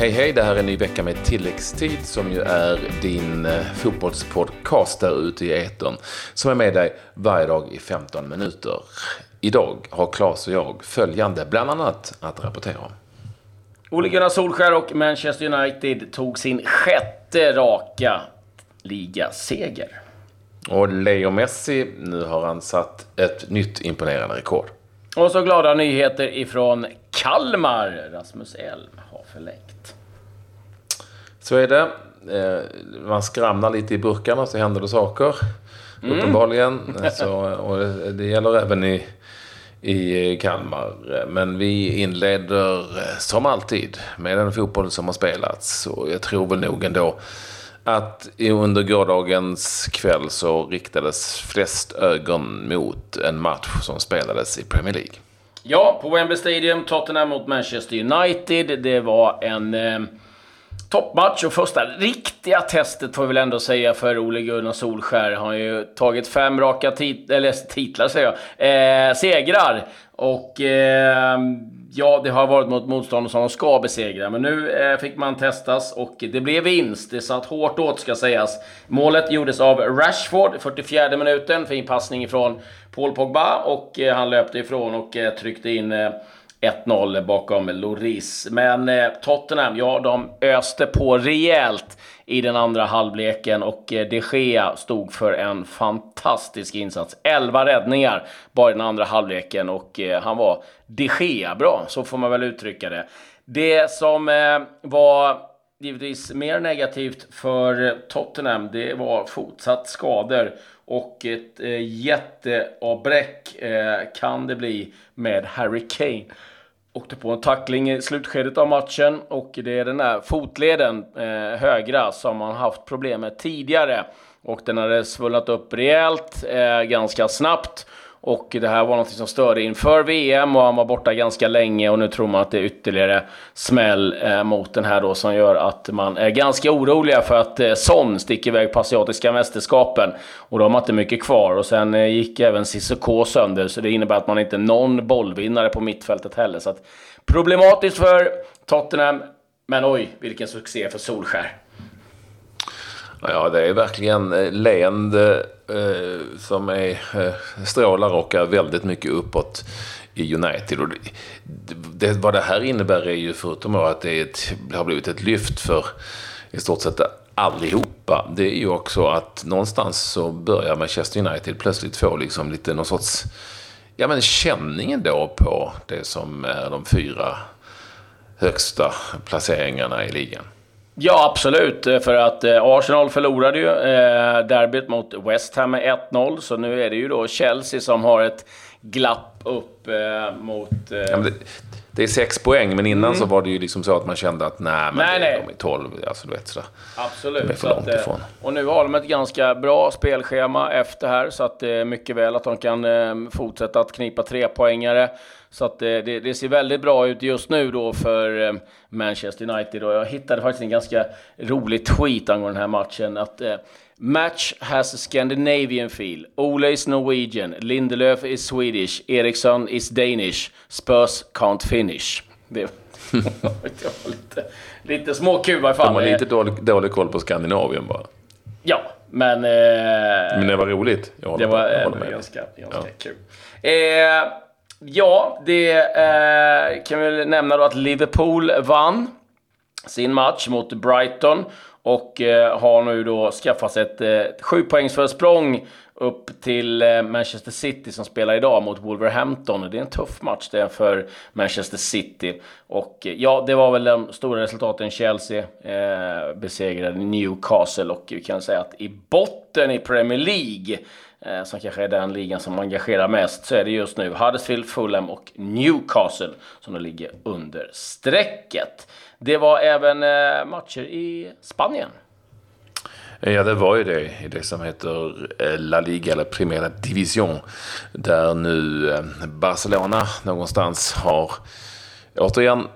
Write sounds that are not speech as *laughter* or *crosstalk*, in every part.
Hej hej, det här är en ny vecka med tilläggstid som ju är din eh, fotbollspodcast där ute i etern. Som är med dig varje dag i 15 minuter. Idag har Claes och jag följande bland annat att rapportera om. Ole Gunnar Solskär och Manchester United tog sin sjätte raka ligaseger. Och Leo Messi, nu har han satt ett nytt imponerande rekord. Och så glada nyheter ifrån Kalmar. Rasmus Elm har förlängt. Så är det. Eh, man skramlar lite i burkarna så händer det saker. Mm. Uppenbarligen. *laughs* Så, och det gäller även i, i Kalmar. Men vi inleder eh, som alltid med den fotboll som har spelats. Och jag tror väl nog ändå att under gårdagens kväll så riktades flest ögon mot en match som spelades i Premier League. Ja, på Wembley Stadium, Tottenham mot Manchester United. Det var en eh, toppmatch och första riktiga testet får vi väl ändå säga för Ole Gunnar Solskär. Han har ju tagit fem raka tit eller *laughs* titlar, säger jag, eh, segrar. Och eh, ja, det har varit mot motståndare som de ska besegra. Men nu eh, fick man testas och det blev vinst. Det satt hårt åt ska sägas. Målet gjordes av Rashford, 44 minuten. Fin passning ifrån Paul Pogba och eh, han löpte ifrån och eh, tryckte in eh, 1-0 bakom Loris. Men eh, Tottenham, ja, de öste på rejält i den andra halvleken och eh, de Gea stod för en fantastisk insats. 11 räddningar bara i den andra halvleken och eh, han var de Gea bra, så får man väl uttrycka det. Det som eh, var givetvis mer negativt för Tottenham, det var fortsatt skador och ett eh, jätteavbräck eh, kan det bli med Harry Kane. Åkte på en tackling i slutskedet av matchen och det är den där fotleden, eh, högra, som han haft problem med tidigare. Och den hade svullnat upp rejält, eh, ganska snabbt. Och det här var något som störde inför VM och han var borta ganska länge och nu tror man att det är ytterligare smäll eh, mot den här då som gör att man är ganska oroliga för att eh, Son sticker iväg på asiatiska mästerskapen. Och då har man inte mycket kvar och sen eh, gick även Cissoko sönder så det innebär att man inte är någon bollvinnare på mittfältet heller. Så att, problematiskt för Tottenham, men oj vilken succé för Solskär. Ja, det är verkligen eh, leende eh, som är, eh, strålar och är väldigt mycket uppåt i United. Och det, det, vad det här innebär är ju förutom att det, ett, det har blivit ett lyft för i stort sett allihopa. Det är ju också att någonstans så börjar Manchester United plötsligt få liksom lite någon sorts ja, men känningen då på det som är de fyra högsta placeringarna i ligan. Ja, absolut. För att eh, Arsenal förlorade ju eh, derbyt mot West Ham med 1-0. Så nu är det ju då Chelsea som har ett glapp upp eh, mot... Eh... Ja, det, det, är sex poäng, men innan mm. så var det ju liksom så att man kände att nej, men nej, nej. de är 12. Alltså, du vet, sådär. Absolut. De är för långt att, eh, ifrån. Och nu har de ett ganska bra spelschema efter här, så att det är mycket väl att de kan eh, fortsätta att knipa tre poängare. Så att det, det, det, ser väldigt bra ut just nu då för eh, Manchester United. Och jag hittade faktiskt en ganska rolig tweet angående den här matchen. Att eh, Match has Scandinavian feel. Ole is Norwegian. Lindelöf is Swedish. Eriksson is Danish. Spurs can't finish. *laughs* Det, var lite, lite småkul i alla fall. De har lite dålig, dålig koll på Skandinavien bara. Ja, men... Eh, men det var roligt. Jag det var eh, ganska, ganska ja. kul. Eh, Ja, det eh, kan vi väl nämna då att Liverpool vann sin match mot Brighton och eh, har nu då skaffat sig ett eh, sjupoängsförsprång upp till eh, Manchester City som spelar idag mot Wolverhampton. Det är en tuff match det för Manchester City. Och eh, ja, det var väl de stora resultaten. Chelsea eh, besegrade Newcastle och vi kan säga att i botten i Premier League eh, som kanske är den ligan som engagerar mest, så är det just nu Huddersfield, Fulham och Newcastle som då ligger under strecket. Det var även eh, matcher i Spanien. Eh, ja, det var ju det i det som heter eh, La Liga eller Primera Division. Där nu eh, Barcelona någonstans har återigen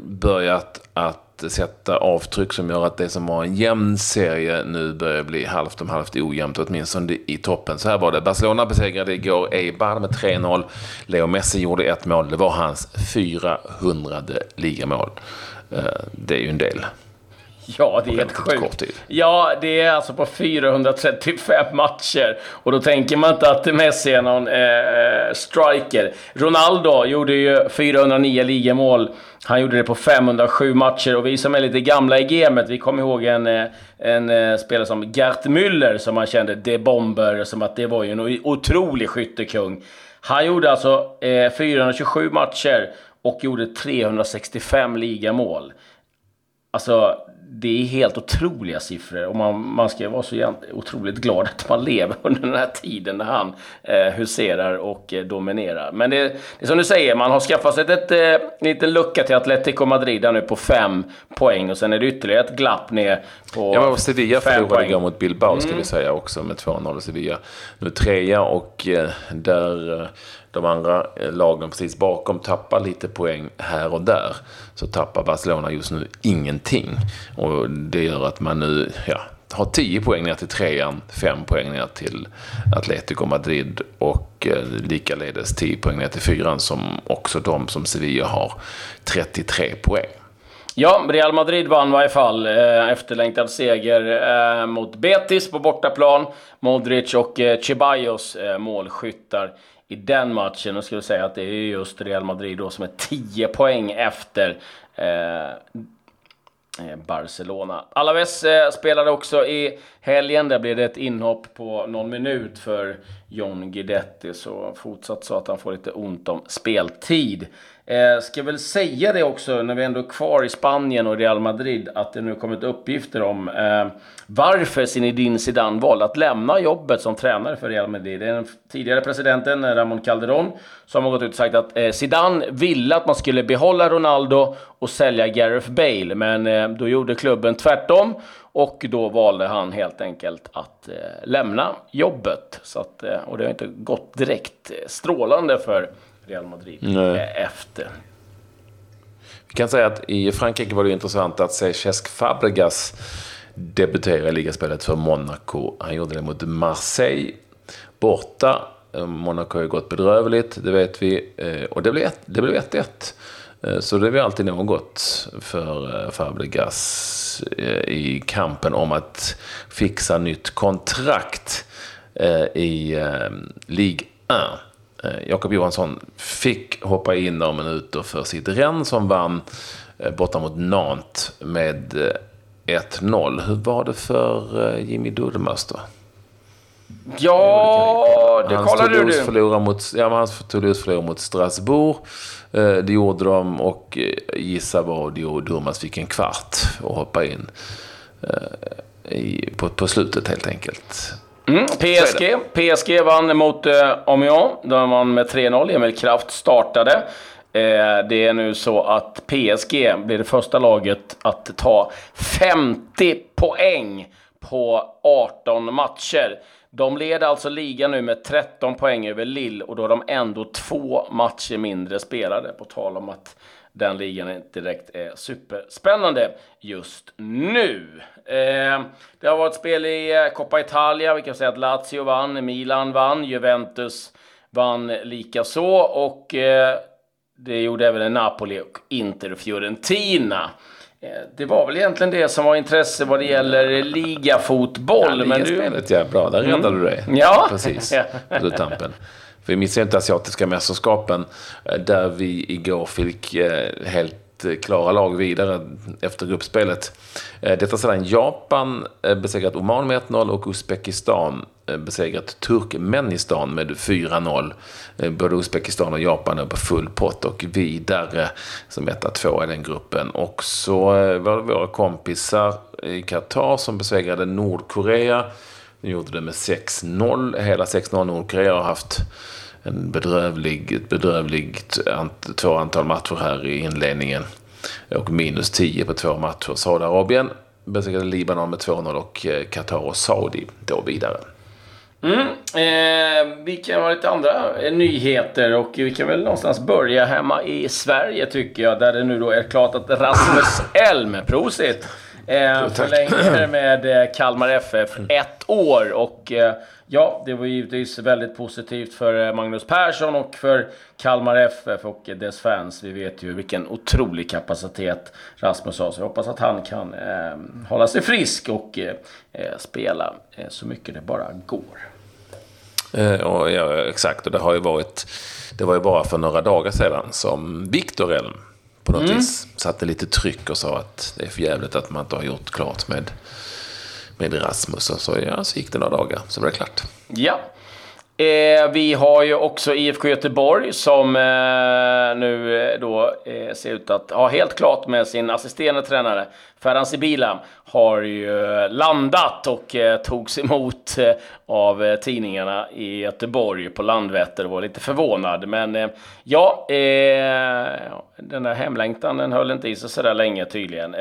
börjat att sätta avtryck som gör att det som var en jämn serie nu börjar bli halvt om halvt ojämnt, åtminstone i toppen. Så här var det. Barcelona besegrade igår Eibar med 3-0. Leo Messi gjorde ett mål. Det var hans 400 ligamål. Det är ju en del. *laughs* Ja, det är helt sjukt. Ja, det är alltså på 435 *laughs* matcher. Och då tänker man inte att Messi är någon eh, striker. Ronaldo gjorde ju 409 ligamål. Han gjorde det på 507 matcher och vi som är lite gamla i gamet, vi kommer ihåg en, eh, en, en eh, spelare som Gert Müller som man kände, de Bomber, som att det var ju en otrolig skyttekung. Han gjorde alltså eh, 427 matcher och gjorde 365 ligamål. Alltså, det är helt otroliga siffror och man, man ska vara så otroligt glad att man lever *laughs* under den här tiden när han eh, huserar och eh, dominerar. Men det, det, är som du säger, man har skaffat sig ett eh, liten lucka till Atletico Madrid nu på fem poäng och sen är det ytterligare ett glapp ner på Ja, men Sevilla förlorade igår mot Bilbao ska mm. vi säga också med 2-0 Sevilla. Nu trea och eh, där eh, de andra eh, lagen precis bakom tappar lite poäng här och där så tappar Barcelona just nu ingenting. Och det gör att man nu ja, har 10 poäng ner till trean, 5 poäng ner till Atletico Madrid och eh, likaledes 10 poäng ner till fyran som också de som Sevilla har 33 poäng. Ja, Real Madrid vann i varje fall. Eh, efterlängtad seger eh, mot Betis på bortaplan. Modric och eh, Ceballos eh, målskyttar i den matchen. Och skulle säga att det är just Real Madrid då som är 10 poäng efter eh, Eh, Barcelona. Alaves eh, spelade också i helgen. Där blev det ett inhopp på någon minut för John Guidetti. Så fortsatt så att han får lite ont om speltid. Eh, ska väl säga det också när vi ändå är kvar i Spanien och Real Madrid att det nu kommit uppgifter om eh, varför Zinedine Zidane valde att lämna jobbet som tränare för Real Madrid. Det är den tidigare presidenten eh, Ramon Calderón som har gått ut och sagt att eh, Zidane ville att man skulle behålla Ronaldo och sälja Gareth Bale, men eh, då gjorde klubben tvärtom och då valde han helt enkelt att eh, lämna jobbet. Så att, eh, och det har inte gått direkt strålande för Real Madrid Nej. efter. Vi kan säga att i Frankrike var det intressant att se Cesc Fabregas debutera i ligaspelet för Monaco. Han gjorde det mot Marseille borta. Monaco har ju gått bedrövligt, det vet vi. Eh, och det blev 1-1. Eh, så det är väl alltid något för eh, Fabregas eh, i kampen om att fixa nytt kontrakt i Ligue 1. Jakob Johansson fick hoppa in några minuter för sitt renn som vann borta mot Nantes med 1-0. Hur var det för Jimmy Durmaz då? Ja, det kollar du. Förlorade mot, ja, hans Toulouse förlorade mot Strasbourg. Det gjorde de och gissa vad Durmaz fick en kvart att hoppa in. på, på slutet helt enkelt. Mm, PSG. PSG vann mot eh, Amiens. De vann med 3-0. Emil Kraft startade. Eh, det är nu så att PSG blir det första laget att ta 50 poäng på 18 matcher. De leder alltså ligan nu med 13 poäng över Lille och då har de ändå två matcher mindre spelade. På tal om att den ligan inte direkt är superspännande just nu. Eh, det har varit spel i eh, Coppa Italia. Vi kan säga att Lazio vann, Milan vann, Juventus vann lika så och eh, det gjorde även Napoli och Inter Fiorentina. Eh, det var väl egentligen det som var intresse vad det gäller ligafotboll. Ja, men du... ja. Bra, där räddade mm. du dig. Ja. Precis, *laughs* på tampen. För vi missade inte asiatiska mästerskapen eh, där vi igår fick eh, helt Eh, klara lag vidare efter gruppspelet. Eh, detta sedan Japan eh, besegrat Oman med 1-0 och Uzbekistan besegrat Turkmenistan med 4-0. Både Uzbekistan och Japan är på full pott och vidare som 1-2 i den gruppen. Och så var det våra kompisar i Qatar som besegrade Nordkorea. De gjorde det med 6-0. Hela 6-0 Nordkorea har haft en bedrövlig, ett bedrövligt ant, två antal matcher här i inledningen. Och minus 10 på två matcher. Saudiarabien besegrade Libanon med 2-0 och eh, Qatar och Saudi då vidare. Mm. Eh, vi kan ha lite andra eh, nyheter och vi kan väl någonstans börja hemma i Sverige tycker jag. Där det nu då är klart att Rasmus *laughs* Elm, prosit, eh, förlänger *clears throat* med eh, Kalmar FF ett år. Och eh, ja, det var givetvis väldigt positivt för eh, Magnus Persson och för Kalmar FF och dess fans. Vi vet ju vilken otrolig kapacitet Rasmus har. Så jag hoppas att han kan eh, hålla sig frisk och eh, spela så mycket det bara går. Eh, ja, exakt, och det har ju varit... Det var ju bara för några dagar sedan som Viktor Elm på något mm. vis satte lite tryck och sa att det är för jävligt att man inte har gjort klart med, med Rasmus. Och så, ja, så gick det några dagar, så var det klart. Ja. Eh, vi har ju också IFK Göteborg som eh, nu eh, då eh, ser ut att ha helt klart med sin assisterande tränare Ferhan Sibila har ju landat och eh, togs emot eh, av eh, tidningarna i Göteborg på Landvetter och var lite förvånad. Men eh, ja, eh, den där hemlängtan den höll inte i sig så där länge tydligen.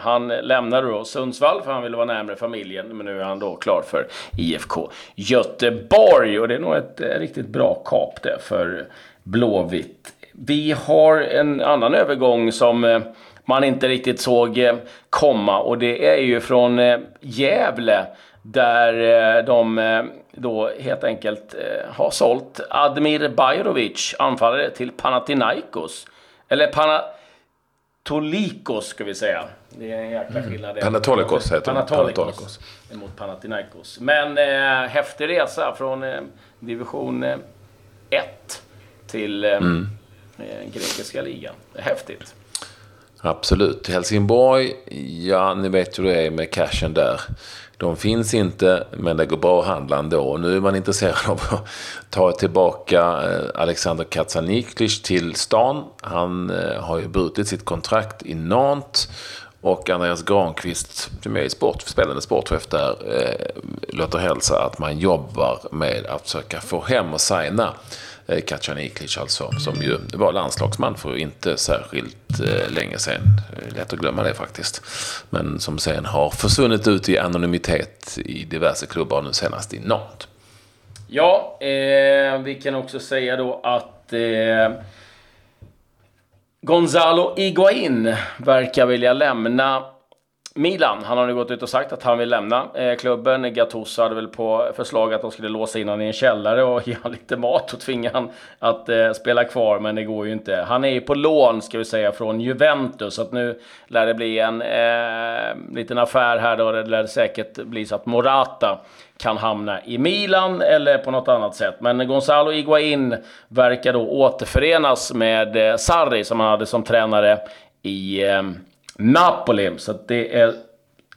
Han lämnade då Sundsvall för han ville vara närmare familjen, men nu är han då klar för IFK Göteborg och det är nog ett riktigt bra kap det för Blåvitt. Vi har en annan övergång som man inte riktigt såg eh, komma. Och det är ju från eh, Gävle där eh, de då helt enkelt har sålt Admir Bajrovic, anfallare, till Panathinaikos. Eller Panatolikos ska vi säga. Det är en jäkla mm. skillnad. Mm. Panatolikos heter Panatolikos. Panatolikos. Mot Panathinaikos. Men eh, häftig resa från eh, division 1 till eh, mm. grekiska ligan. Det häftigt. Absolut. Helsingborg, ja ni vet hur det är med cashen där. De finns inte, men det går bra att handla ändå. Nu är man intresserad av att ta tillbaka eh, Alexander Katsaniklic till stan. Han eh, har ju brutit sitt kontrakt i Nantes. Och Andreas Granqvist, som är sport, spelande sportchef där, eh, låter hälsa att man jobbar med att försöka få hem och signa Katjan Kacaniklic alltså, som ju var landslagsman för inte särskilt eh, länge sedan. Eh, lätt att glömma det faktiskt. Men som sen har försvunnit ut i anonymitet i diverse klubbar, nu senast i Nantes. Ja, eh, vi kan också säga då att eh, Gonzalo Iguain verkar vilja lämna Milan, han har nu gått ut och sagt att han vill lämna eh, klubben. Gattuso hade väl på förslag att de skulle låsa in honom i en källare och *laughs* ge honom lite mat och tvinga honom att eh, spela kvar, men det går ju inte. Han är ju på lån, ska vi säga, från Juventus, så att nu lär det bli en eh, liten affär här då. Det lär säkert bli så att Morata kan hamna i Milan eller på något annat sätt. Men Gonzalo Iguain verkar då återförenas med eh, Sarri som han hade som tränare i eh, Napoli. Så det är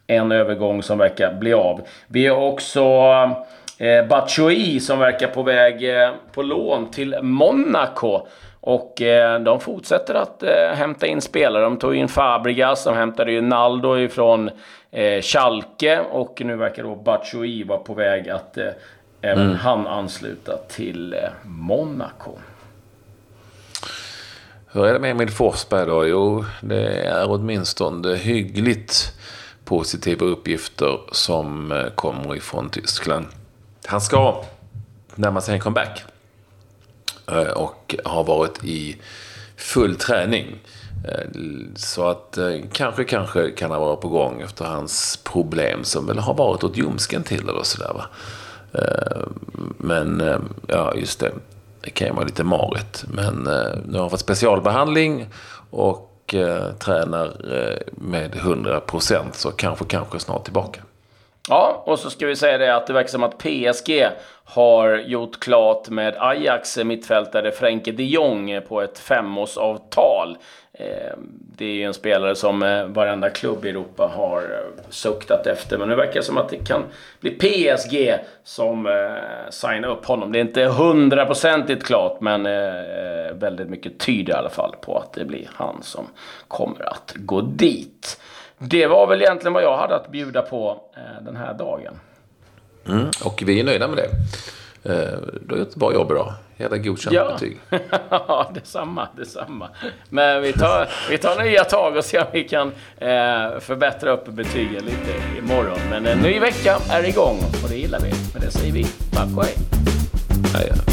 en övergång som verkar bli av. Vi har också eh, Batshuayi som verkar på väg eh, på lån till Monaco. Och eh, de fortsätter att eh, hämta in spelare. De tog in Fabregas, de hämtade ju Naldo ifrån eh, Schalke och nu verkar då Batshuayi vara på väg att eh, även mm. han ansluta till eh, Monaco. Hur är det med Emil Forsberg då? Jo, det är åtminstone hyggligt positiva uppgifter som eh, kommer ifrån Tyskland. Han ska närma sig en comeback. Eh, och har varit i full träning. Eh, så att kanske, kanske kan han vara på gång efter hans problem som väl har varit åt ljumsken till eller sådär va. Men, ja just det. Det kan ju vara lite marigt. Men eh, nu har han fått specialbehandling och eh, tränar eh, med 100% så kanske, kanske snart tillbaka. Ja, och så ska vi säga det att det verkar som att PSG har gjort klart med Ajax mittfältare Frenkie de Jong på ett femårsavtal. Eh, det är ju en spelare som eh, varenda klubb i Europa har eh, suktat efter. Men nu verkar det som att det kan bli PSG som signar upp honom. Det är inte hundraprocentigt klart, men väldigt mycket tyder i alla fall på att det blir han som kommer att gå dit. Det var väl egentligen vad jag hade att bjuda på den här dagen. Mm, och vi är nöjda med det. Du har gjort ett bra jobb idag. Jävla godkänt ja. betyg. *laughs* ja, detsamma, detsamma. Men vi tar, vi tar nya tag och ser om vi kan eh, förbättra upp betygen lite imorgon. Men en ny vecka är igång och det gillar vi. Med det säger vi tack och hej. Hej